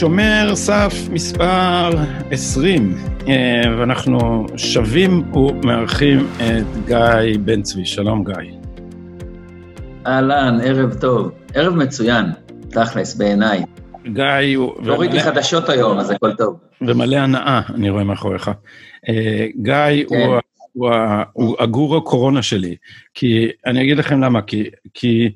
שומר סף מספר 20, אה, ואנחנו שבים ומארחים את גיא בן צבי. שלום, גיא. אהלן, ערב טוב. ערב מצוין, תכלס, בעיניי. גיא הוא... לא ראיתי חדשות היום, אז הכל טוב. ומלא הנאה, אני רואה מאחוריך. אה, גיא כן. הוא, הוא, הוא הגור הקורונה שלי, כי אני אגיד לכם למה, כי, כי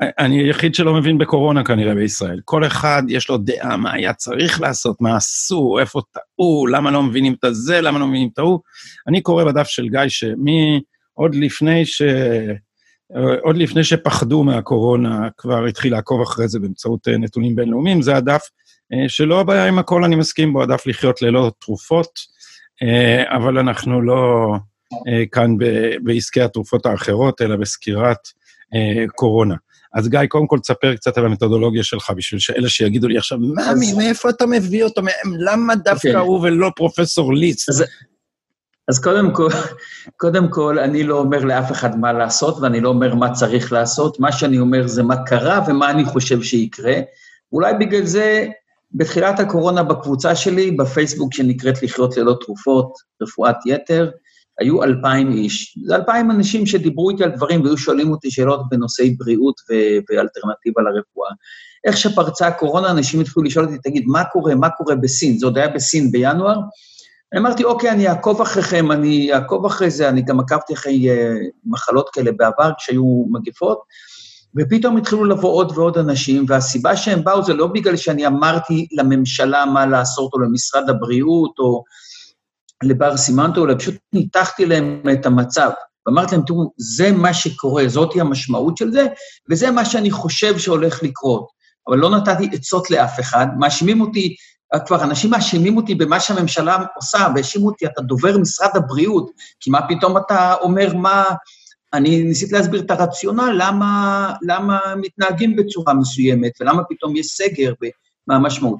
אני היחיד שלא מבין בקורונה כנראה בישראל. כל אחד יש לו דעה מה היה צריך לעשות, מה עשו, איפה טעו, למה לא מבינים את הזה, למה לא מבינים את ההוא. אני קורא בדף של גיא שמי, עוד לפני ש... עוד לפני שפחדו מהקורונה, כבר התחיל לעקוב אחרי זה באמצעות אה, נתונים בינלאומיים, זה הדף אה, שלא הבעיה עם הכל, אני מסכים בו, הדף לחיות ללא תרופות, אה, אבל אנחנו לא כאן בעסקי התרופות האחרות, אלא בסקירת קורונה. אז גיא, קודם כל תספר קצת על המתודולוגיה שלך, בשביל שאלה שיגידו לי עכשיו, מה, מאיפה אתה מביא אותו? למה דווקא. אוקיי. הוא ולא פרופסור ליץ? אז, קודם כל, קודם כל, אני לא אומר לאף אחד מה לעשות, ואני לא אומר מה צריך לעשות, מה שאני אומר זה מה קרה ומה אני חושב שיקרה. אולי בגלל זה, בתחילת הקורונה בקבוצה שלי, בפייסבוק שנקראת לחיות ללא תרופות, רפואת יתר, היו אלפיים איש. זה אלפיים אנשים שדיברו איתי על דברים והיו שואלים אותי שאלות בנושאי בריאות ו- ואלטרנטיבה לרפואה. איך שפרצה הקורונה, אנשים התחילו לשאול אותי, תגיד, מה קורה, מה קורה בסין? זה עוד היה בסין בינואר. אני אמרתי, אוקיי, אני אעקוב אחריכם, אני אעקוב אחרי זה, אני גם עקבתי אחרי uh, מחלות כאלה בעבר, כשהיו מגפות, ופתאום התחילו לבוא עוד ועוד אנשים, והסיבה שהם באו זה לא בגלל שאני אמרתי לממשלה מה לעשות, או למשרד הבריאות, או לבר סימנטו, אלא פשוט ניתחתי להם את המצב. ואמרתי להם, תראו, זה מה שקורה, זאתי המשמעות של זה, וזה מה שאני חושב שהולך לקרות. אבל לא נתתי עצות לאף אחד, מאשימים אותי, כבר אנשים מאשימים אותי במה שהממשלה עושה, והאשימו אותי, אתה דובר משרד הבריאות, כי מה פתאום אתה אומר מה... אני ניסיתי להסביר את הרציונל, למה, למה מתנהגים בצורה מסוימת, ולמה פתאום יש סגר, ומה המשמעות.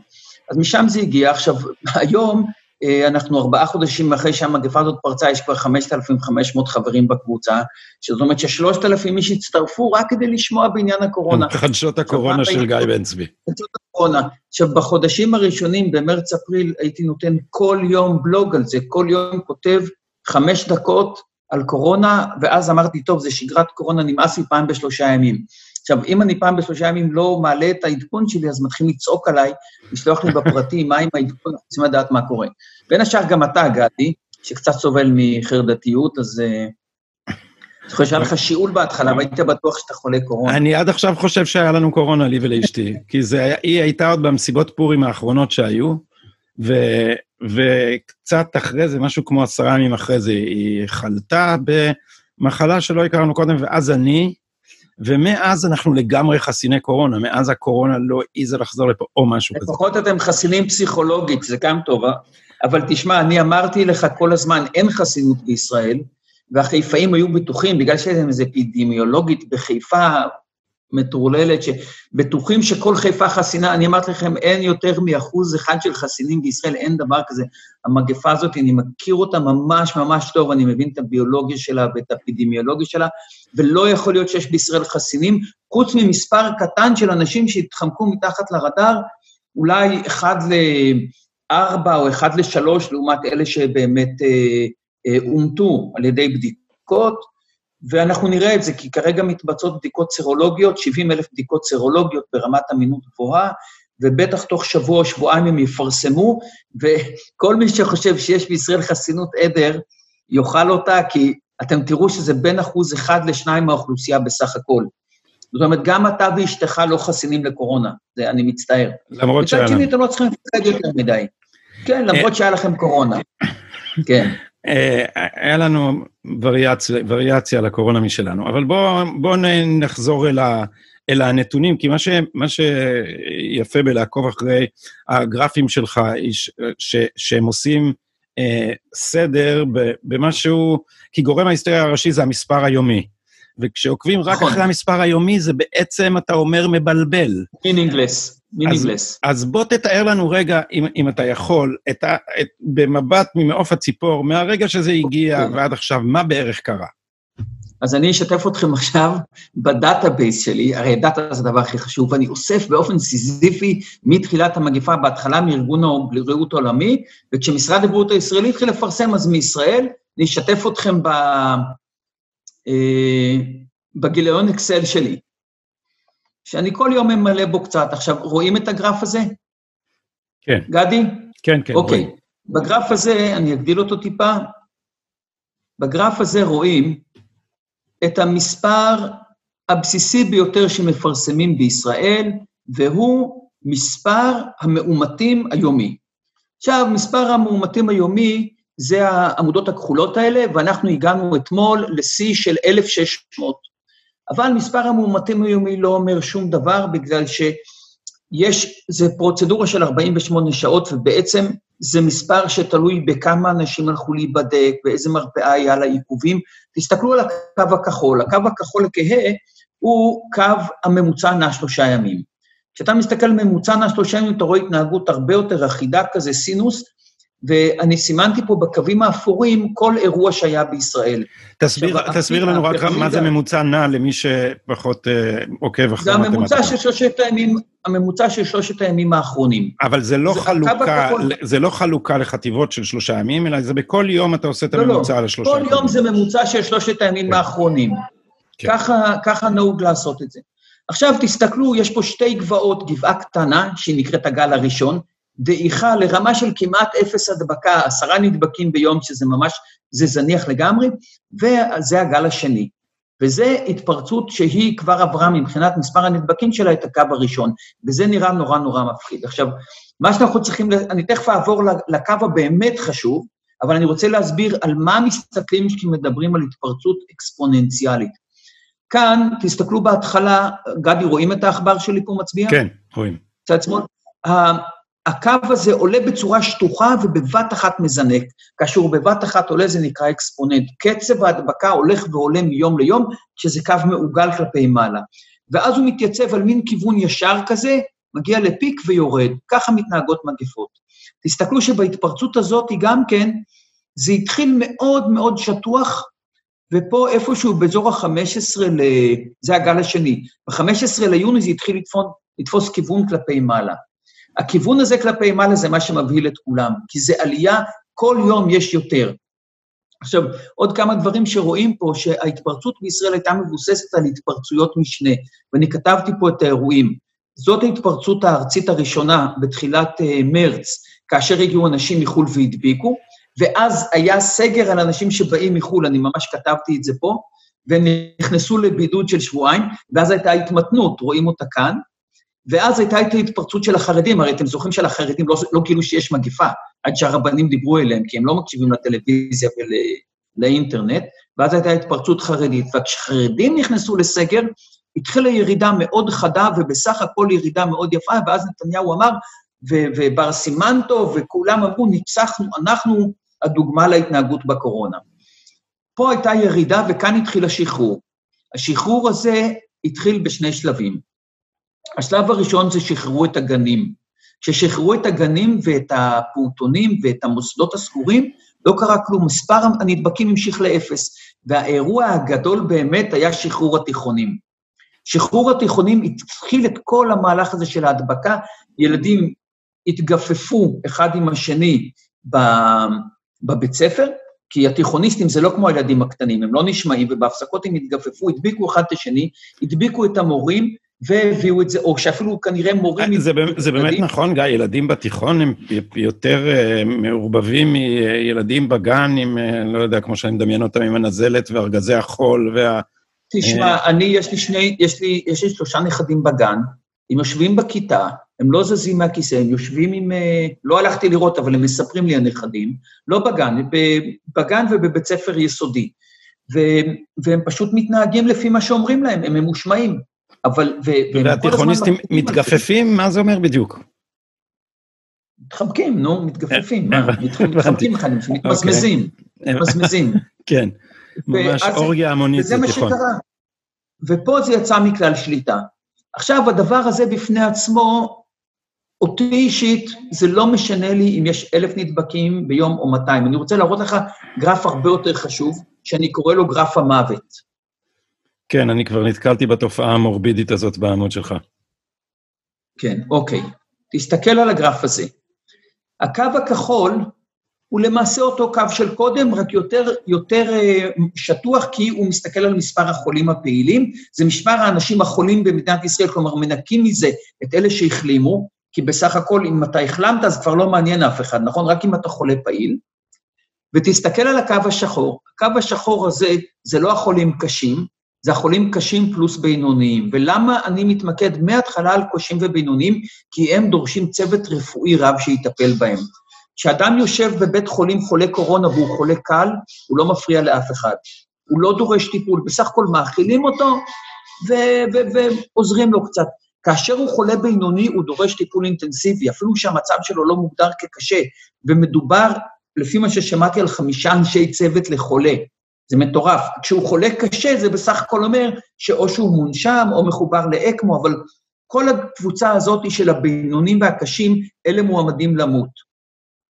אז משם זה הגיע. עכשיו, היום אה, אנחנו ארבעה חודשים אחרי שהמגפה הזאת פרצה, יש כבר 5,500 חברים בקבוצה, שזאת אומרת ששלושת אלפים איש הצטרפו רק כדי לשמוע בעניין הקורונה. חדשות הקורונה של גיא בן צבי. חדשות הקורונה. עכשיו, בחודשים הראשונים, במרץ-אפריל, הייתי נותן כל יום בלוג על זה, כל יום כותב חמש דקות על קורונה, ואז אמרתי, טוב, זה שגרת קורונה, נמאס לי פעם בשלושה ימים. עכשיו, אם אני פעם בשלושה ימים לא מעלה את העדכון שלי, אז מתחילים לצעוק עליי, לשלוח לי בפרטי מה עם העדכון, אנחנו רוצים לדעת מה קורה. בין השאר גם אתה, גדי, שקצת סובל מחרדתיות, אז... אה, חושב שהיה לך שיעול בהתחלה, והיית בטוח שאתה חולה קורונה. אני עד עכשיו חושב שהיה לנו קורונה, לי ולאשתי, כי זה, היא הייתה עוד במסיבות פורים האחרונות שהיו, ו, וקצת אחרי זה, משהו כמו עשרה ימים אחרי זה, היא חלתה במחלה שלא הכרנו קודם, ואז אני, ומאז אנחנו לגמרי חסיני קורונה, מאז הקורונה לא העיזה לחזור לפה או משהו כזה. לפחות אתם חסינים פסיכולוגית, זה גם טוב, אה? אבל תשמע, אני אמרתי לך כל הזמן, אין חסינות בישראל, והחיפאים היו בטוחים, בגלל שיש להם איזו אפידמיולוגית בחיפה מטורללת, שבטוחים שכל חיפה חסינה, אני אמרתי לכם, אין יותר מאחוז אחד של חסינים בישראל, אין דבר כזה. המגפה הזאת, אני מכיר אותה ממש ממש טוב, אני מבין את הביולוגיה שלה ואת האפידמיולוגיה שלה, ולא יכול להיות שיש בישראל חסינים, חוץ ממספר קטן של אנשים שהתחמקו מתחת לרדאר, אולי אחד לארבע או אחד לשלוש, לעומת אלה שבאמת אה, אומתו על ידי בדיקות, ואנחנו נראה את זה, כי כרגע מתבצעות בדיקות סרולוגיות, 70 אלף בדיקות סרולוגיות ברמת אמינות גבוהה, ובטח תוך שבוע או שבועיים הם יפרסמו, וכל מי שחושב שיש בישראל חסינות עדר, יאכל אותה, כי אתם תראו שזה בין אחוז אחד לשניים מהאוכלוסייה בסך הכל. זאת אומרת, גם אתה ואשתך לא חסינים לקורונה, זה, אני מצטער. למרות שהיה לנו. מצד שני, אתם לא צריכים לפחד יותר מדי. כן, למרות שהיה לכם קורונה. כן. אה, היה לנו וריאציה, וריאציה על הקורונה משלנו, אבל בואו בוא נחזור אל, ה, אל הנתונים, כי מה, ש, מה שיפה בלעקוב אחרי הגרפים שלך, ש, ש, שהם עושים אה, סדר במשהו, כי גורם ההיסטריה הראשי זה המספר היומי. וכשעוקבים רק נכון. אחרי המספר היומי, זה בעצם, אתה אומר, מבלבל. Meaningless. מינימלס. אז, אז בוא תתאר לנו רגע, אם, אם אתה יכול, את ה, את, במבט ממעוף הציפור, מהרגע שזה הגיע. אוקיי. ועד עכשיו, מה בערך קרה? אז אני אשתף אתכם עכשיו ב database שלי, הרי דאטה זה הדבר הכי חשוב, ואני אוסף באופן סיזיפי מתחילת המגיפה, בהתחלה מארגון הבריאות העולמי, וכשמשרד הבריאות הישראלי התחיל לפרסם, אז מישראל, אני אשתף אתכם ב, אה, בגיליון אקסל שלי, שאני כל יום ממלא בו קצת. עכשיו, רואים את הגרף הזה? כן. גדי? כן, כן. אוקיי. רואים. בגרף הזה, אני אגדיל אותו טיפה, בגרף הזה רואים את המספר הבסיסי ביותר שמפרסמים בישראל, והוא מספר המאומתים היומי. עכשיו, מספר המאומתים היומי זה העמודות הכחולות האלה, ואנחנו הגענו אתמול לשיא של 1,600. אבל מספר המאומתים היומי לא אומר שום דבר, בגלל שיש, זה פרוצדורה של 48 שעות, ובעצם זה מספר שתלוי בכמה אנשים הלכו להיבדק, באיזה מרפאה היה לה עיכובים. תסתכלו על הקו הכחול. הקו הכחול הכהה הוא קו הממוצע נע שלושה ימים. כשאתה מסתכל על ממוצע נע שלושה ימים, אתה רואה התנהגות הרבה יותר אחידה, כזה סינוס, ואני סימנתי פה בקווים האפורים כל אירוע שהיה בישראל. תסביר, עכשיו, תסביר לנו רק מה זה ממוצע נע למי שפחות אה, עוקב אחרי מתמטיקה. זה הממוצע של שלושת הימים, הממוצע של שלושת הימים האחרונים. אבל זה לא, זה חלוקה, זה לא חלוקה לחטיבות של שלושה ימים, אלא זה בכל יום אתה עושה את לא, לא. הממוצע לא, על השלושה ימים. כל יום זה ממוצע של שלושת הימים כן. האחרונים. כן. ככה, ככה נהוג לעשות את זה. עכשיו תסתכלו, יש פה שתי גבעות, גבעה קטנה, שהיא נקראת הגל הראשון, דעיכה לרמה של כמעט אפס הדבקה, עשרה נדבקים ביום, שזה ממש, זה זניח לגמרי, וזה הגל השני. וזו התפרצות שהיא כבר עברה מבחינת מספר הנדבקים שלה את הקו הראשון, וזה נראה נורא נורא מפחיד. עכשיו, מה שאנחנו צריכים, אני תכף אעבור לקו הבאמת חשוב, אבל אני רוצה להסביר על מה מסתכלים כשמדברים על התפרצות אקספוננציאלית. כאן, תסתכלו בהתחלה, גדי, רואים את העכבר שלי פה מצביע? כן, רואים. צד שמאל. הקו הזה עולה בצורה שטוחה ובבת אחת מזנק. כאשר הוא בבת אחת עולה זה נקרא אקספוננט. קצב ההדבקה הולך ועולה מיום ליום, כשזה קו מעוגל כלפי מעלה. ואז הוא מתייצב על מין כיוון ישר כזה, מגיע לפיק ויורד. ככה מתנהגות מגפות. תסתכלו שבהתפרצות הזאת גם כן, זה התחיל מאוד מאוד שטוח, ופה איפשהו באזור ה-15 ל... זה הגל השני. ב-15 ליוני זה התחיל לתפוס, לתפוס כיוון כלפי מעלה. הכיוון הזה כלפי מעלה זה מה שמבהיל את כולם, כי זה עלייה, כל יום יש יותר. עכשיו, עוד כמה דברים שרואים פה, שההתפרצות בישראל הייתה מבוססת על התפרצויות משנה, ואני כתבתי פה את האירועים. זאת ההתפרצות הארצית הראשונה בתחילת uh, מרץ, כאשר הגיעו אנשים מחו"ל והדביקו, ואז היה סגר על אנשים שבאים מחו"ל, אני ממש כתבתי את זה פה, והם נכנסו לבידוד של שבועיים, ואז הייתה התמתנות, רואים אותה כאן, ואז הייתה את ההתפרצות של החרדים, הרי אתם זוכרים שלחרדים לא, לא גילו שיש מגיפה, עד שהרבנים דיברו אליהם, כי הם לא מקשיבים לטלוויזיה ולאינטרנט, ואז הייתה התפרצות חרדית. וכשחרדים נכנסו לסגר, התחילה ירידה מאוד חדה, ובסך הכל ירידה מאוד יפה, ואז נתניהו אמר, ובר סימנטו וכולם אמרו, ניצחנו, אנחנו הדוגמה להתנהגות בקורונה. פה הייתה ירידה וכאן התחיל השחרור. השחרור הזה התחיל בשני שלבים. השלב הראשון זה שחררו את הגנים. כששחררו את הגנים ואת הפעוטונים ואת המוסדות הסגורים, לא קרה כלום, מספר הנדבקים המשיך לאפס, והאירוע הגדול באמת היה שחרור התיכונים. שחרור התיכונים התחיל את כל המהלך הזה של ההדבקה, ילדים התגפפו אחד עם השני בבית ספר, כי התיכוניסטים זה לא כמו הילדים הקטנים, הם לא נשמעים, ובהפסקות הם התגפפו, הדביקו אחד את השני, הדביקו את המורים, והביאו את זה, או שאפילו כנראה מורים... זה, זה באמת נכון, גיא, ילדים בתיכון הם יותר uh, מעורבבים מילדים בגן עם, uh, לא יודע, כמו שאני מדמיין אותם, עם הנזלת וארגזי החול וה... תשמע, uh... אני, יש לי שני, יש לי, יש לי שלושה נכדים בגן, הם יושבים בכיתה, הם לא זזים מהכיסא, הם יושבים עם... לא הלכתי לראות, אבל הם מספרים לי הנכדים, לא בגן, בגן ובבית ספר יסודי. ו, והם פשוט מתנהגים לפי מה שאומרים להם, הם ממושמעים. אבל... והתיכוניסטים מתגפפים, מה זה אומר בדיוק? מתחבקים, נו, מתגפפים? מתחבקים אחד, מתמזמזים, אוקיי. מתמזמזים. כן, ממש אורגיה המונית וזה מה שקרה. ופה זה יצא מכלל שליטה. עכשיו, הדבר הזה בפני עצמו אותי אישית, זה לא משנה לי אם יש אלף נדבקים ביום או 200. אני רוצה להראות לך גרף הרבה יותר חשוב, שאני קורא לו גרף המוות. כן, אני כבר נתקלתי בתופעה המורבידית הזאת בעמוד שלך. כן, אוקיי. תסתכל על הגרף הזה. הקו הכחול הוא למעשה אותו קו של קודם, רק יותר, יותר uh, שטוח, כי הוא מסתכל על מספר החולים הפעילים. זה מספר האנשים החולים במדינת ישראל, כלומר, מנקים מזה את אלה שהחלימו, כי בסך הכל, אם אתה החלמת, אז כבר לא מעניין אף אחד, נכון? רק אם אתה חולה פעיל. ותסתכל על הקו השחור. הקו השחור הזה, זה לא החולים קשים, זה החולים קשים פלוס בינוניים. ולמה אני מתמקד מההתחלה על קשים ובינוניים? כי הם דורשים צוות רפואי רב שיטפל בהם. כשאדם יושב בבית חולים חולה קורונה והוא חולה קל, הוא לא מפריע לאף אחד. הוא לא דורש טיפול, בסך הכל מאכילים אותו ועוזרים לו קצת. כאשר הוא חולה בינוני, הוא דורש טיפול אינטנסיבי, אפילו שהמצב שלו לא מוגדר כקשה, ומדובר, לפי מה ששמעתי, על חמישה אנשי צוות לחולה. זה מטורף. כשהוא חולה קשה, זה בסך הכל אומר שאו שהוא מונשם או מחובר לאקמו, אבל כל הקבוצה הזאת של הבינונים והקשים, אלה מועמדים למות.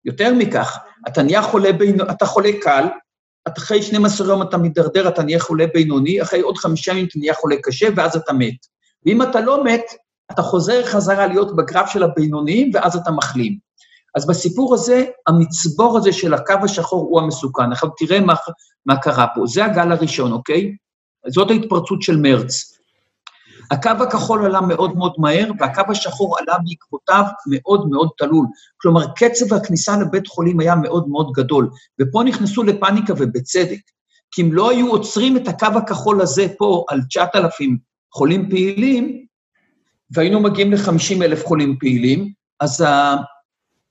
יותר מכך, אתה נהיה חולה בינוני, אתה חולה קל, אחרי 12 יום אתה מידרדר, אתה נהיה חולה בינוני, אחרי עוד חמישה ימים אתה נהיה חולה קשה, ואז אתה מת. ואם אתה לא מת, אתה חוזר חזרה להיות בגרף של הבינוניים, ואז אתה מחלים. אז בסיפור הזה, המצבור הזה של הקו השחור הוא המסוכן. עכשיו תראה מה, מה קרה פה. זה הגל הראשון, אוקיי? זאת ההתפרצות של מרץ. הקו הכחול עלה מאוד מאוד מהר, והקו השחור עלה בעקבותיו מאוד מאוד תלול. כלומר, קצב הכניסה לבית חולים היה מאוד מאוד גדול, ופה נכנסו לפאניקה ובצדק. כי אם לא היו עוצרים את הקו הכחול הזה פה על 9,000 חולים פעילים, והיינו מגיעים ל-50 אלף חולים פעילים, אז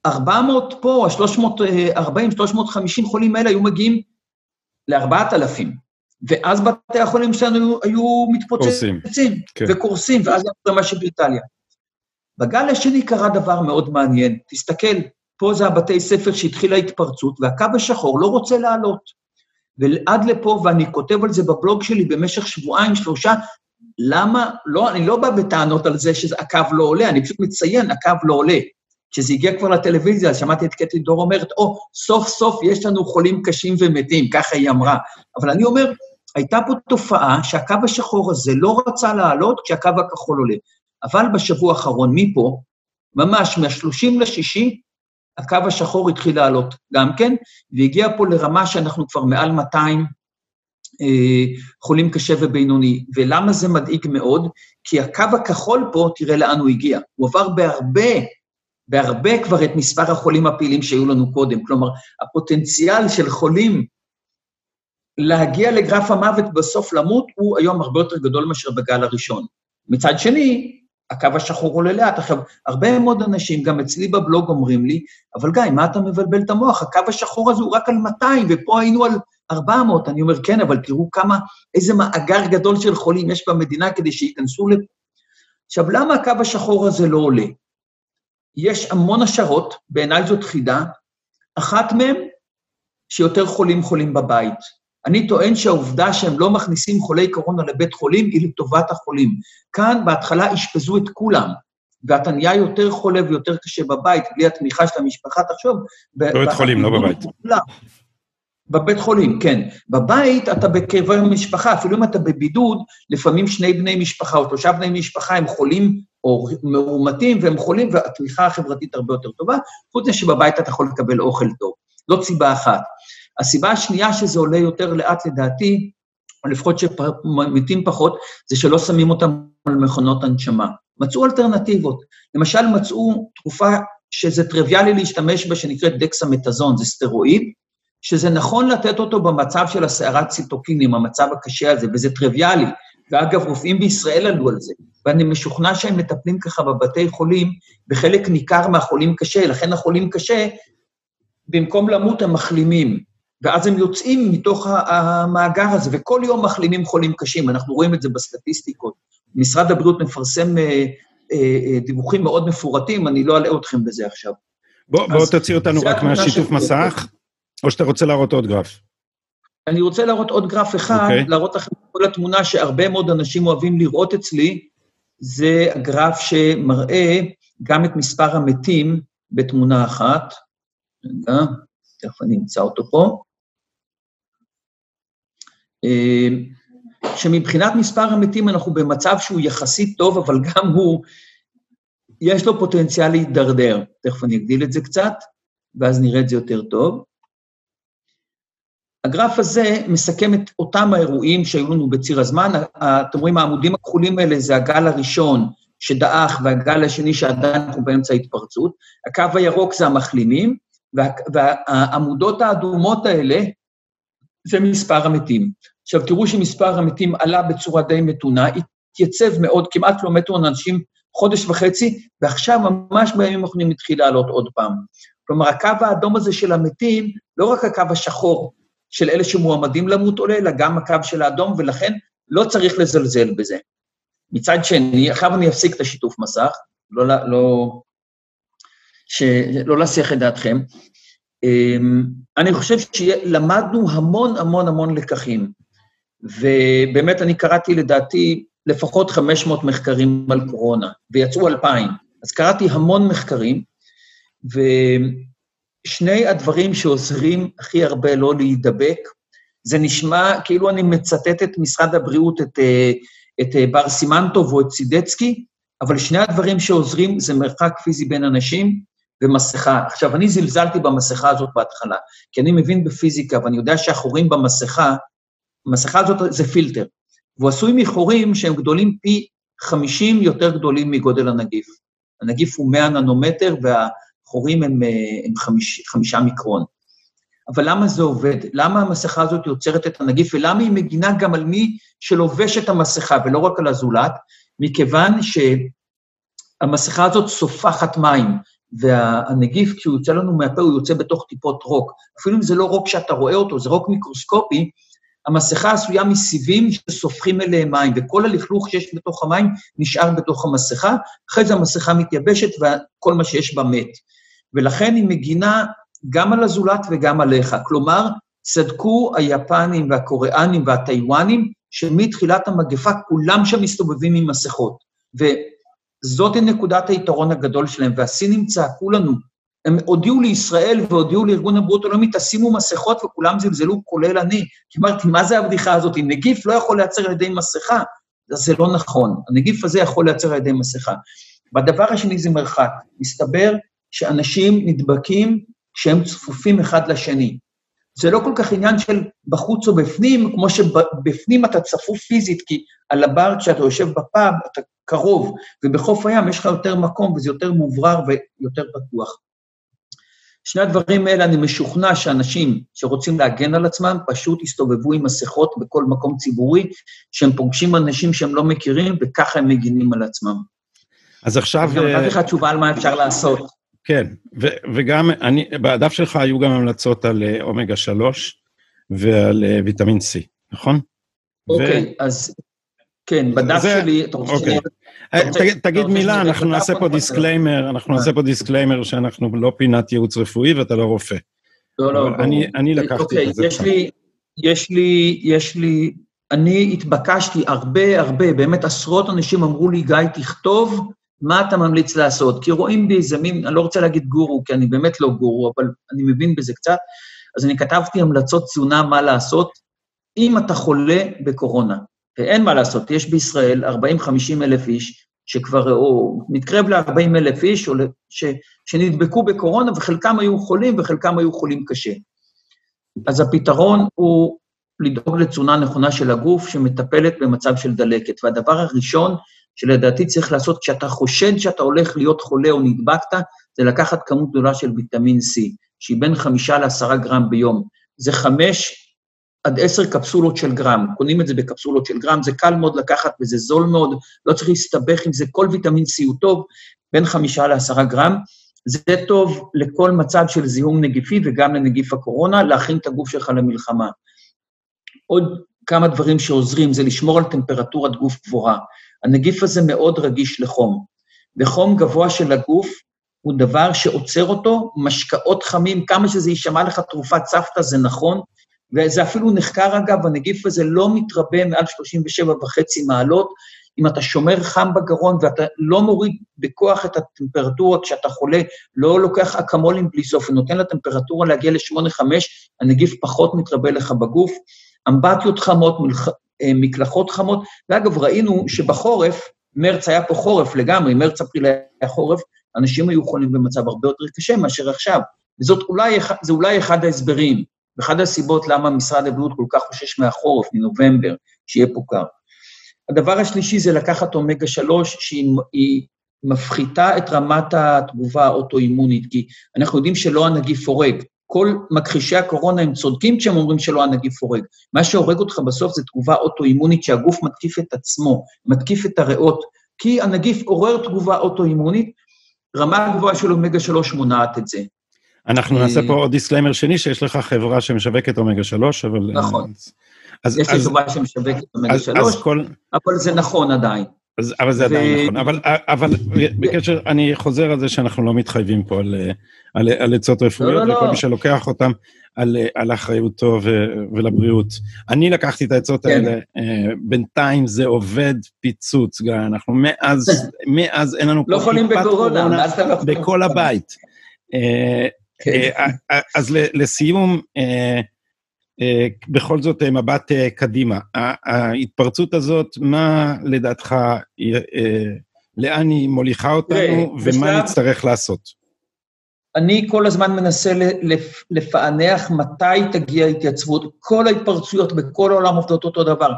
ה-400 פה, ה-340, 350 חולים האלה היו מגיעים ל-4,000. ואז בתי החולים שלנו היו מתפוצצים, כן. וקורסים, ואז זה מה שבאיטליה. בגל השני קרה דבר מאוד מעניין. תסתכל, פה זה הבתי ספר שהתחילה התפרצות, והקו השחור לא רוצה לעלות. ועד לפה, ואני כותב על זה בבלוג שלי במשך שבועיים, שלושה, למה, לא, אני לא בא בטענות על זה שהקו לא עולה, אני פשוט מציין, הקו לא עולה. כשזה הגיע כבר לטלוויזיה, שמעתי את קטי דור אומרת, או, oh, סוף סוף יש לנו חולים קשים ומתים, ככה היא אמרה. אבל אני אומר, הייתה פה תופעה שהקו השחור הזה לא רצה לעלות כשהקו הכחול עולה. אבל בשבוע האחרון, מפה, ממש מה-30 לשישי, הקו השחור התחיל לעלות גם כן, והגיע פה לרמה שאנחנו כבר מעל 200 אה, חולים קשה ובינוני. ולמה זה מדאיג מאוד? כי הקו הכחול פה, תראה לאן הוא הגיע. הוא עבר בהרבה, בהרבה כבר את מספר החולים הפעילים שהיו לנו קודם. כלומר, הפוטנציאל של חולים להגיע לגרף המוות בסוף למות הוא היום הרבה יותר גדול מאשר בגל הראשון. מצד שני, הקו השחור עולה לאט. עכשיו, הרבה מאוד אנשים, גם אצלי בבלוג אומרים לי, אבל גיא, מה אתה מבלבל את המוח? הקו השחור הזה הוא רק על 200, ופה היינו על 400. אני אומר, כן, אבל תראו כמה, איזה מאגר גדול של חולים יש במדינה כדי שייכנסו ל... עכשיו, למה הקו השחור הזה לא עולה? יש המון השערות, בעיניי זאת חידה, אחת מהן, שיותר חולים חולים בבית. אני טוען שהעובדה שהם לא מכניסים חולי קורונה לבית חולים היא לטובת החולים. כאן בהתחלה אשפזו את כולם, ואתה נהיה יותר חולה ויותר קשה בבית, בלי התמיכה של המשפחה, תחשוב... בבית חולים, לא בבית. בבית חולים, כן. בבית אתה בקרבי המשפחה, אפילו אם אתה בבידוד, לפעמים שני בני משפחה או שלושה בני משפחה הם חולים או מאומתים והם חולים, והתמיכה החברתית הרבה יותר טובה, חוץ מזה שבבית אתה יכול לקבל אוכל טוב. זאת סיבה אחת. הסיבה השנייה שזה עולה יותר לאט, לדעתי, או לפחות שמתים פחות, זה שלא שמים אותם על מכונות הנשמה. מצאו אלטרנטיבות. למשל, מצאו תרופה שזה טריוויאלי להשתמש בה, שנקראת דקסמטזון, זה סטרואיד, שזה נכון לתת אותו במצב של הסערת ציטוקינים, המצב הקשה הזה, וזה טריוויאלי. ואגב, רופאים בישראל עלו על זה, ואני משוכנע שהם מטפלים ככה בבתי חולים, בחלק ניכר מהחולים קשה, לכן החולים קשה, במקום למות הם מחלימים. ואז הם יוצאים מתוך המאגר הזה, וכל יום מחלימים חולים קשים, אנחנו רואים את זה בסטטיסטיקות. משרד הבריאות מפרסם אה, אה, אה, דיווחים מאוד מפורטים, אני לא אלאה אתכם בזה עכשיו. בוא, בוא תוציא אותנו רק מהשיתוף מסך, או שאתה רוצה להראות עוד גרף? אני רוצה להראות עוד גרף אחד, okay. אוקיי. להראות לכם את כל התמונה שהרבה מאוד אנשים אוהבים לראות אצלי, זה הגרף שמראה גם את מספר המתים בתמונה אחת. רגע, תכף אני אמצא אותו פה. אה, שמבחינת מספר המתים אנחנו במצב שהוא יחסית טוב, אבל גם הוא, יש לו פוטנציאל להידרדר. תכף אני אגדיל את זה קצת, ואז נראה את זה יותר טוב. הגרף הזה מסכם את אותם האירועים שהיו לנו בציר הזמן. אתם רואים, העמודים הכחולים האלה זה הגל הראשון שדעך והגל השני שעדיין אנחנו באמצע ההתפרצות. הקו הירוק זה המחלימים, וה, והעמודות האדומות האלה זה מספר המתים. עכשיו, תראו שמספר המתים עלה בצורה די מתונה, התייצב מאוד, כמעט לא מתו אנשים חודש וחצי, ועכשיו, ממש בימים האחרונים התחיל לעלות עוד פעם. כלומר, הקו האדום הזה של המתים, לא רק הקו השחור של אלה שמועמדים למות עולה, אלא גם הקו של האדום, ולכן לא צריך לזלזל בזה. מצד שני, עכשיו אני אפסיק את השיתוף מסך, לא, לא, ש, לא להסיח את דעתכם. אמ, אני חושב שלמדנו המון המון המון לקחים, ובאמת אני קראתי לדעתי לפחות 500 מחקרים על קורונה, ויצאו 2,000. אז קראתי המון מחקרים, ושני הדברים שעוזרים הכי הרבה לא להידבק, זה נשמע כאילו אני מצטט את משרד הבריאות, את, אה, את אה, בר סימנטוב או את סידצקי, אבל שני הדברים שעוזרים זה מרחק פיזי בין אנשים ומסכה. עכשיו, אני זלזלתי במסכה הזאת בהתחלה, כי אני מבין בפיזיקה ואני יודע שהחורים במסכה, המסכה הזאת זה פילטר, והוא עשוי מחורים שהם גדולים פי 50 יותר גדולים מגודל הנגיף. הנגיף הוא 100 ננומטר והחורים הם, אה, הם חמיש, חמישה מיקרון. אבל למה זה עובד? למה המסכה הזאת יוצרת את הנגיף, ולמה היא מגינה גם על מי שלובש את המסכה, ולא רק על הזולת? מכיוון שהמסכה הזאת סופחת מים, והנגיף, כשהוא יוצא לנו מהפה, הוא יוצא בתוך טיפות רוק. אפילו אם זה לא רוק שאתה רואה אותו, זה רוק מיקרוסקופי, המסכה עשויה מסיבים שסופחים אליהם מים, וכל הלכלוך שיש בתוך המים נשאר בתוך המסכה, אחרי זה המסכה מתייבשת וכל מה שיש בה מת. ולכן היא מגינה גם על הזולת וגם עליך. כלומר, צדקו היפנים והקוריאנים והטיוואנים, שמתחילת המגפה כולם שם מסתובבים עם מסכות. וזאת נקודת היתרון הגדול שלהם. והסינים צעקו לנו, הם הודיעו לישראל והודיעו לארגון הבריאות העולמי, תשימו מסכות, וכולם זלזלו, כולל אני. כי אמרתי, מה זה הבדיחה הזאת? נגיף לא יכול לייצר על ידי מסכה, זה לא נכון. הנגיף הזה יכול לייצר על ידי מסכה. והדבר השני זה מרחק. מסתבר שאנשים נדבקים כשהם צפופים אחד לשני. זה לא כל כך עניין של בחוץ או בפנים, כמו שבפנים אתה צפוף פיזית, כי על הבר כשאתה יושב בפאב, אתה קרוב, ובחוף הים יש לך יותר מקום וזה יותר מוברר ויותר פתוח. שני הדברים האלה, אני משוכנע שאנשים שרוצים להגן על עצמם, פשוט יסתובבו עם מסכות בכל מקום ציבורי, שהם פוגשים אנשים שהם לא מכירים, וככה הם מגינים על עצמם. אז עכשיו... אני נתתי לך תשובה על מה אפשר לעשות. כן, ו- וגם, אני, בדף שלך היו גם המלצות על אה, אומגה 3 ועל אה, ויטמין C, נכון? אוקיי, ו... אז כן, בדף זה, שלי, אתה רוצה אוקיי. שאני... תגיד, תגיד מילה, אנחנו נעשה פה disclaimer, אנחנו נעשה פה disclaimer שאנחנו לא פינת ייעוץ רפואי ואתה לא רופא. לא, לא, אני, אני לקחתי אוקיי, את זה. יש לי, יש לי, יש לי, אני התבקשתי הרבה, הרבה, באמת עשרות אנשים אמרו לי, גיא, תכתוב מה אתה ממליץ לעשות? כי רואים בי איזה מין, אני לא רוצה להגיד גורו, כי אני באמת לא גורו, אבל אני מבין בזה קצת, אז אני כתבתי המלצות תזונה מה לעשות אם אתה חולה בקורונה. ואין מה לעשות, יש בישראל 40-50 אלף איש שכבר, או מתקרב ל-40 אלף איש, או ש, שנדבקו בקורונה, וחלקם היו חולים וחלקם היו חולים קשה. אז הפתרון הוא לדאוג לתזונה נכונה של הגוף שמטפלת במצב של דלקת. והדבר הראשון שלדעתי צריך לעשות כשאתה חושד שאתה הולך להיות חולה או נדבקת, זה לקחת כמות גדולה של ויטמין C, שהיא בין חמישה לעשרה גרם ביום. זה חמש עד עשר קפסולות של גרם, קונים את זה בקפסולות של גרם, זה קל מאוד לקחת וזה זול מאוד, לא צריך להסתבך עם זה, כל ויטמין C הוא טוב, בין חמישה לעשרה גרם. זה טוב לכל מצב של זיהום נגיפי וגם לנגיף הקורונה, להכין את הגוף שלך למלחמה. עוד כמה דברים שעוזרים זה לשמור על טמפרטורת גוף גבוהה. הנגיף הזה מאוד רגיש לחום, וחום גבוה של הגוף הוא דבר שעוצר אותו, משקאות חמים, כמה שזה יישמע לך תרופת סבתא, זה נכון, וזה אפילו נחקר, אגב, הנגיף הזה לא מתרבה מעל 37 וחצי מעלות, אם אתה שומר חם בגרון ואתה לא מוריד בכוח את הטמפרטורה כשאתה חולה, לא לוקח אקמולים בלי סוף ונותן לטמפרטורה להגיע ל-8-5, הנגיף פחות מתרבה לך בגוף. אמבטיות חמות, מקלחות חמות, ואגב, ראינו שבחורף, מרץ היה פה חורף לגמרי, מרץ-אפריל היה חורף, אנשים היו חולים במצב הרבה יותר קשה מאשר עכשיו. וזאת אולי, זה אולי אחד ההסברים, ואחת הסיבות למה משרד הבריאות כל כך חושש מהחורף, מנובמבר, שיהיה פה קר. הדבר השלישי זה לקחת אומגה 3, שהיא מפחיתה את רמת התגובה האוטואימונית, כי אנחנו יודעים שלא הנגיף הורג. כל מכחישי הקורונה הם צודקים כשהם אומרים שלא הנגיף הורג. מה שהורג אותך בסוף זה תגובה אוטואימונית שהגוף מתקיף את עצמו, מתקיף את הריאות, כי הנגיף עורר תגובה אוטואימונית, רמה גבוהה של אומגה 3 מונעת את זה. אנחנו נעשה פה עוד disclaimer שני, שיש לך חברה שמשווקת אומגה 3, אבל... נכון. אז, יש לי חברה שמשווקת אומגה 3, כל... אבל זה נכון עדיין. אז, אבל זה ו... עדיין נכון, אבל, אבל בקשר, אני חוזר על זה שאנחנו לא מתחייבים פה על, על, על עצות רפואיות, לא, לא, וכל לא. מי שלוקח אותם על, על אחריותו ו, ולבריאות. אני לקחתי את העצות כן. האלה, uh, בינתיים זה עובד פיצוץ, גיא, אנחנו מאז, מאז אין לנו לא חולים בקורונה, לא בכל הבית. Uh, כן. uh, אז לסיום, אה, בכל זאת אה, מבט אה, קדימה. ההתפרצות הזאת, מה לדעתך, לאן היא מוליכה אותנו ומה נצטרך לעשות? אני כל הזמן מנסה לפענח מתי תגיע התייצבות. כל ההתפרצויות בכל העולם עובדות אותו דבר.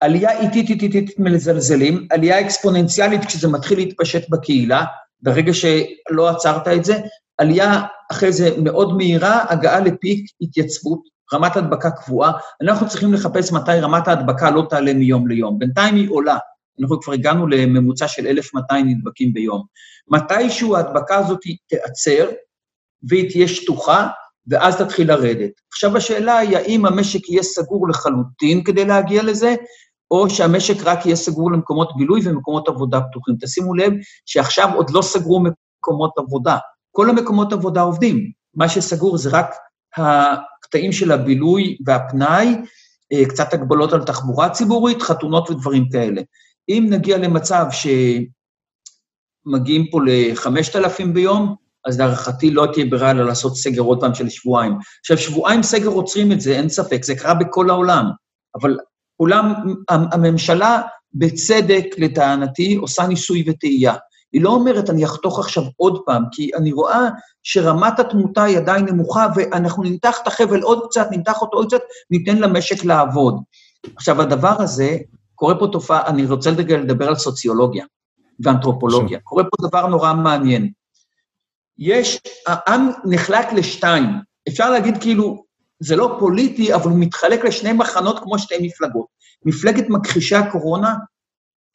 עלייה איטית איטית איטית מזלזלים, עלייה אקספוננציאלית כשזה מתחיל להתפשט בקהילה, ברגע שלא עצרת את זה, עלייה אחרי זה מאוד מהירה, הגעה לפיק, התייצבות, רמת הדבקה קבועה, אנחנו צריכים לחפש מתי רמת ההדבקה לא תעלה מיום ליום. בינתיים היא עולה. אנחנו כבר הגענו לממוצע של 1,200 נדבקים ביום. מתישהו ההדבקה הזאת תיעצר, והיא תהיה שטוחה, ואז תתחיל לרדת. עכשיו השאלה היא, האם המשק יהיה סגור לחלוטין כדי להגיע לזה, או שהמשק רק יהיה סגור למקומות בילוי ומקומות עבודה פתוחים. תשימו לב שעכשיו עוד לא סגרו מקומות עבודה. כל המקומות עבודה עובדים. מה שסגור זה רק הקטעים של הבילוי והפנאי, אה, קצת הגבלות על תחבורה ציבורית, חתונות ודברים כאלה. אם נגיע למצב שמגיעים פה ל-5,000 ביום, אז להערכתי לא תהיה ברירה אלא לעשות סגר עוד פעם של שבועיים. עכשיו, שבועיים סגר עוצרים את זה, אין ספק, זה קרה בכל העולם, אבל אולם, הממשלה, בצדק, לטענתי, עושה ניסוי וטעייה. היא לא אומרת, אני אחתוך עכשיו עוד פעם, כי אני רואה שרמת התמותה היא עדיין נמוכה, ואנחנו נמתח את החבל עוד קצת, נמתח אותו עוד קצת, ניתן למשק לעבוד. עכשיו, הדבר הזה, קורה פה תופעה, אני רוצה לדבר על סוציולוגיה ואנתרופולוגיה. קורה פה דבר נורא מעניין. יש, העם נחלק לשתיים. אפשר להגיד כאילו, זה לא פוליטי, אבל הוא מתחלק לשני מחנות כמו שתי מפלגות. מפלגת מכחישי הקורונה,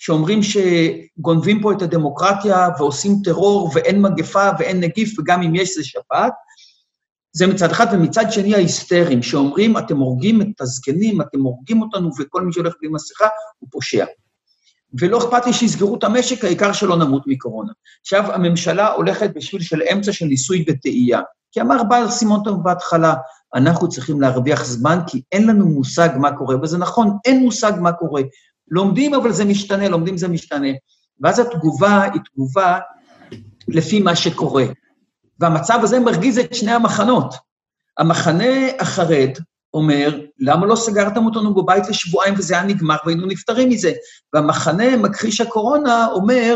שאומרים שגונבים פה את הדמוקרטיה ועושים טרור ואין מגפה ואין נגיף, וגם אם יש זה שפעת. זה מצד אחד, ומצד שני ההיסטריים, שאומרים, אתם הורגים את הזקנים, אתם הורגים אותנו, וכל מי שהולך בלי מסכה הוא פושע. ולא אכפת לי שיסגרו את המשק, העיקר שלא נמות מקורונה. עכשיו, הממשלה הולכת בשביל של אמצע של ניסוי וטעייה. כי אמר בעל סימונטון בהתחלה, אנחנו צריכים להרוויח זמן, כי אין לנו מושג מה קורה, וזה נכון, אין מושג מה קורה. לומדים, אבל זה משתנה, לומדים זה משתנה. ואז התגובה היא תגובה לפי מה שקורה. והמצב הזה מרגיז את שני המחנות. המחנה החרד אומר, למה לא סגרתם אותנו בבית לשבועיים וזה היה נגמר והיינו נפטרים מזה? והמחנה מכחיש הקורונה אומר,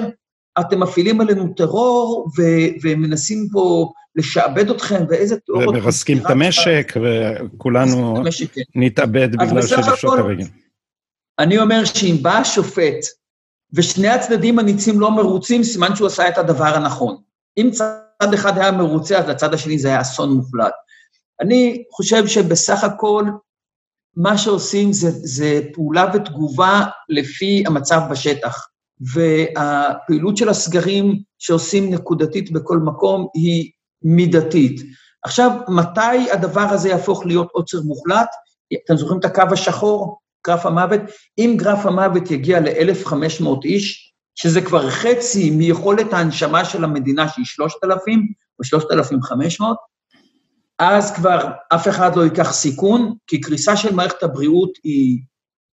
אתם מפעילים עלינו טרור ו- ומנסים פה לשעבד אתכם, ואיזה תיאוריות... ומרסקים את המשק, וכולנו כן. נתאבד בגלל שלפשוט הרגל. אני אומר שאם בא השופט ושני הצדדים הניצים לא מרוצים, סימן שהוא עשה את הדבר הנכון. אם צד אחד היה מרוצה, אז לצד השני זה היה אסון מוחלט. אני חושב שבסך הכל, מה שעושים זה, זה פעולה ותגובה לפי המצב בשטח. והפעילות של הסגרים שעושים נקודתית בכל מקום היא מידתית. עכשיו, מתי הדבר הזה יהפוך להיות עוצר מוחלט? אתם זוכרים את הקו השחור? גרף המוות, אם גרף המוות יגיע ל-1,500 איש, שזה כבר חצי מיכולת ההנשמה של המדינה, שהיא 3,000 או 3,500, אז כבר אף אחד לא ייקח סיכון, כי קריסה של מערכת הבריאות היא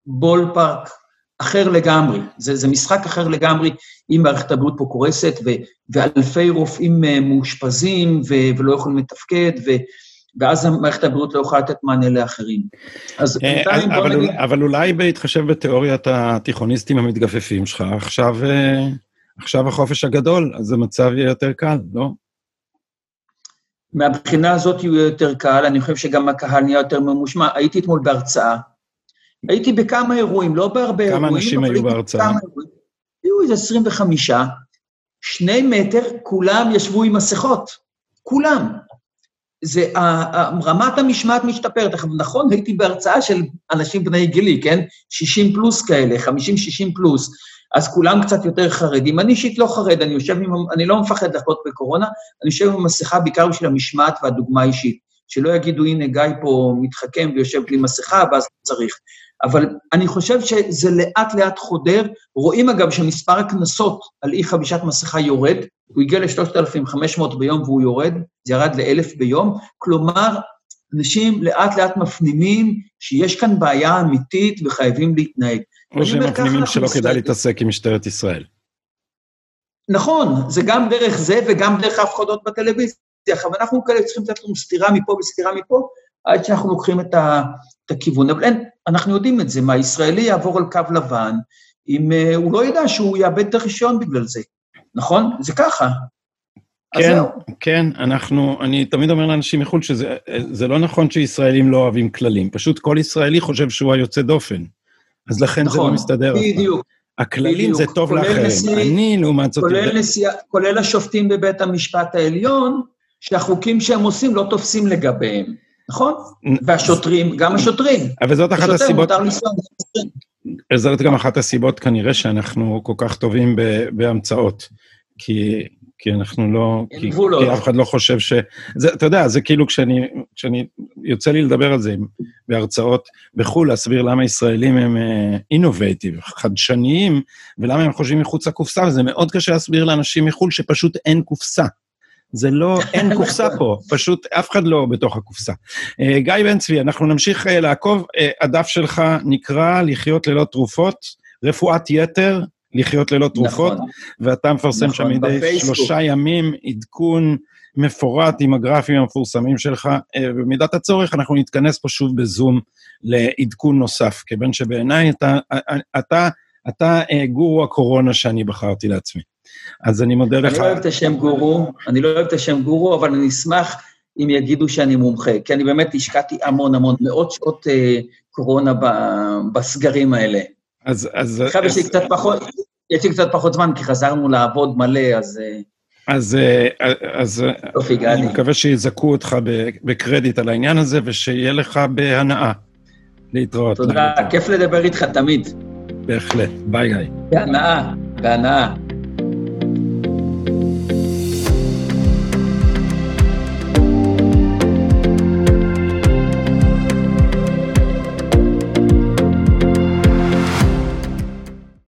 בול פארק אחר לגמרי. זה, זה משחק אחר לגמרי, אם מערכת הבריאות פה קורסת, ו, ואלפי רופאים אה, מאושפזים ולא יכולים לתפקד, ו, ואז מערכת הבריאות לא יכולה לתת מענה לאחרים. אז אה, בינתיים בוא נגיד... אבל אולי בהתחשב בתיאוריית התיכוניסטים המתגפפים שלך, עכשיו, אה, עכשיו החופש הגדול, אז המצב יהיה יותר קל, לא? מהבחינה הזאת יהיה יותר קל, אני חושב שגם הקהל נהיה יותר ממושמע. הייתי אתמול בהרצאה, הייתי בכמה אירועים, לא בהרבה אירועים, כמה אנשים היו בהרצאה? היו איזה 25, שני מטר, כולם ישבו עם מסכות, כולם. זה, רמת המשמעת משתפרת. נכון, הייתי בהרצאה של אנשים בני גילי, כן? 60 פלוס כאלה, 50-60 פלוס. אז כולם קצת יותר חרדים. אני אישית לא חרד, אני יושב עם, אני לא מפחד לחלות בקורונה, אני יושב עם מסכה בעיקר בשביל המשמעת והדוגמה האישית. שלא יגידו, הנה, גיא פה מתחכם ויושב בלי מסכה, ואז צריך. אבל אני חושב שזה לאט-לאט חודר. רואים, אגב, שמספר הקנסות על אי חבישת מסכה יורד, הוא הגיע ל-3,500 ביום והוא יורד, זה ירד ל-1,000 ביום. כלומר, אנשים לאט-לאט מפנימים שיש כאן בעיה אמיתית וחייבים להתנהג. או שהם מפנימים שלא כדאי להתעסק עם משטרת ישראל. נכון, זה גם דרך זה וגם דרך ההפחדות בטלוויזיה. אבל אנחנו כאלה צריכים לתת לנו סטירה מפה וסטירה מפה, עד שאנחנו לוקחים את, ה, את הכיוון. אבל אין, אנחנו יודעים את זה, מה ישראלי יעבור על קו לבן, אם uh, הוא לא ידע שהוא יאבד את הרישיון בגלל זה, נכון? זה ככה. כן, כן, אנחנו, אני תמיד אומר לאנשים מחו"ל שזה לא נכון שישראלים לא אוהבים כללים, פשוט כל ישראלי חושב שהוא היוצא דופן. אז לכן נכון, זה לא נכון, מסתדר. בדיוק. הכללים בדיוק. זה טוב לאחרים. אני, לעומת זאת... כולל, נשיא, כולל השופטים בבית המשפט העליון, שהחוקים שהם עושים לא תופסים לגביהם, נכון? והשוטרים, גם השוטרים. אבל זאת אחת הסיבות... זאת גם אחת הסיבות כנראה שאנחנו כל כך טובים בהמצאות. כי כי אנחנו לא... כי, כי אף אחד לא חושב ש... זה, אתה יודע, זה כאילו כשאני, כשאני... יוצא לי לדבר על זה בהרצאות בחו"ל, להסביר למה ישראלים הם אינובייטיב, uh, חדשניים, ולמה הם חושבים מחוץ לקופסה, וזה מאוד קשה להסביר לאנשים מחו"ל שפשוט אין קופסה. זה לא, אין קופסה פה, פשוט אף אחד לא בתוך הקופסה. Uh, גיא בן צבי, אנחנו נמשיך uh, לעקוב. Uh, הדף שלך נקרא לחיות ללא תרופות, רפואת יתר, לחיות ללא תרופות, נכון, ואתה מפרסם נכון, שם מדי בפייסבוק. שלושה ימים עדכון מפורט עם הגרפים המפורסמים שלך. אה, במידת הצורך אנחנו נתכנס פה שוב בזום לעדכון נוסף, כיוון שבעיניי אתה, אה, אה, אתה, אתה, אתה גורו הקורונה שאני בחרתי לעצמי. אז אני מודה לך. אני לא אוהב את השם גורו, אני לא אוהב את השם גורו, אבל אני אשמח אם יגידו שאני מומחה, כי אני באמת השקעתי המון המון, מאות שעות אה, קורונה בסגרים האלה. אז... אז... עכשיו יש לי קצת פחות, יש לי קצת פחות זמן, כי חזרנו לעבוד מלא, אז... אה, אז, אה, אז אני מקווה שיזכו אותך בקרדיט על העניין הזה, ושיהיה לך בהנאה להתראות. תודה, כיף לדבר איתך תמיד. בהחלט. ביי, גיא. בהנאה, בהנאה.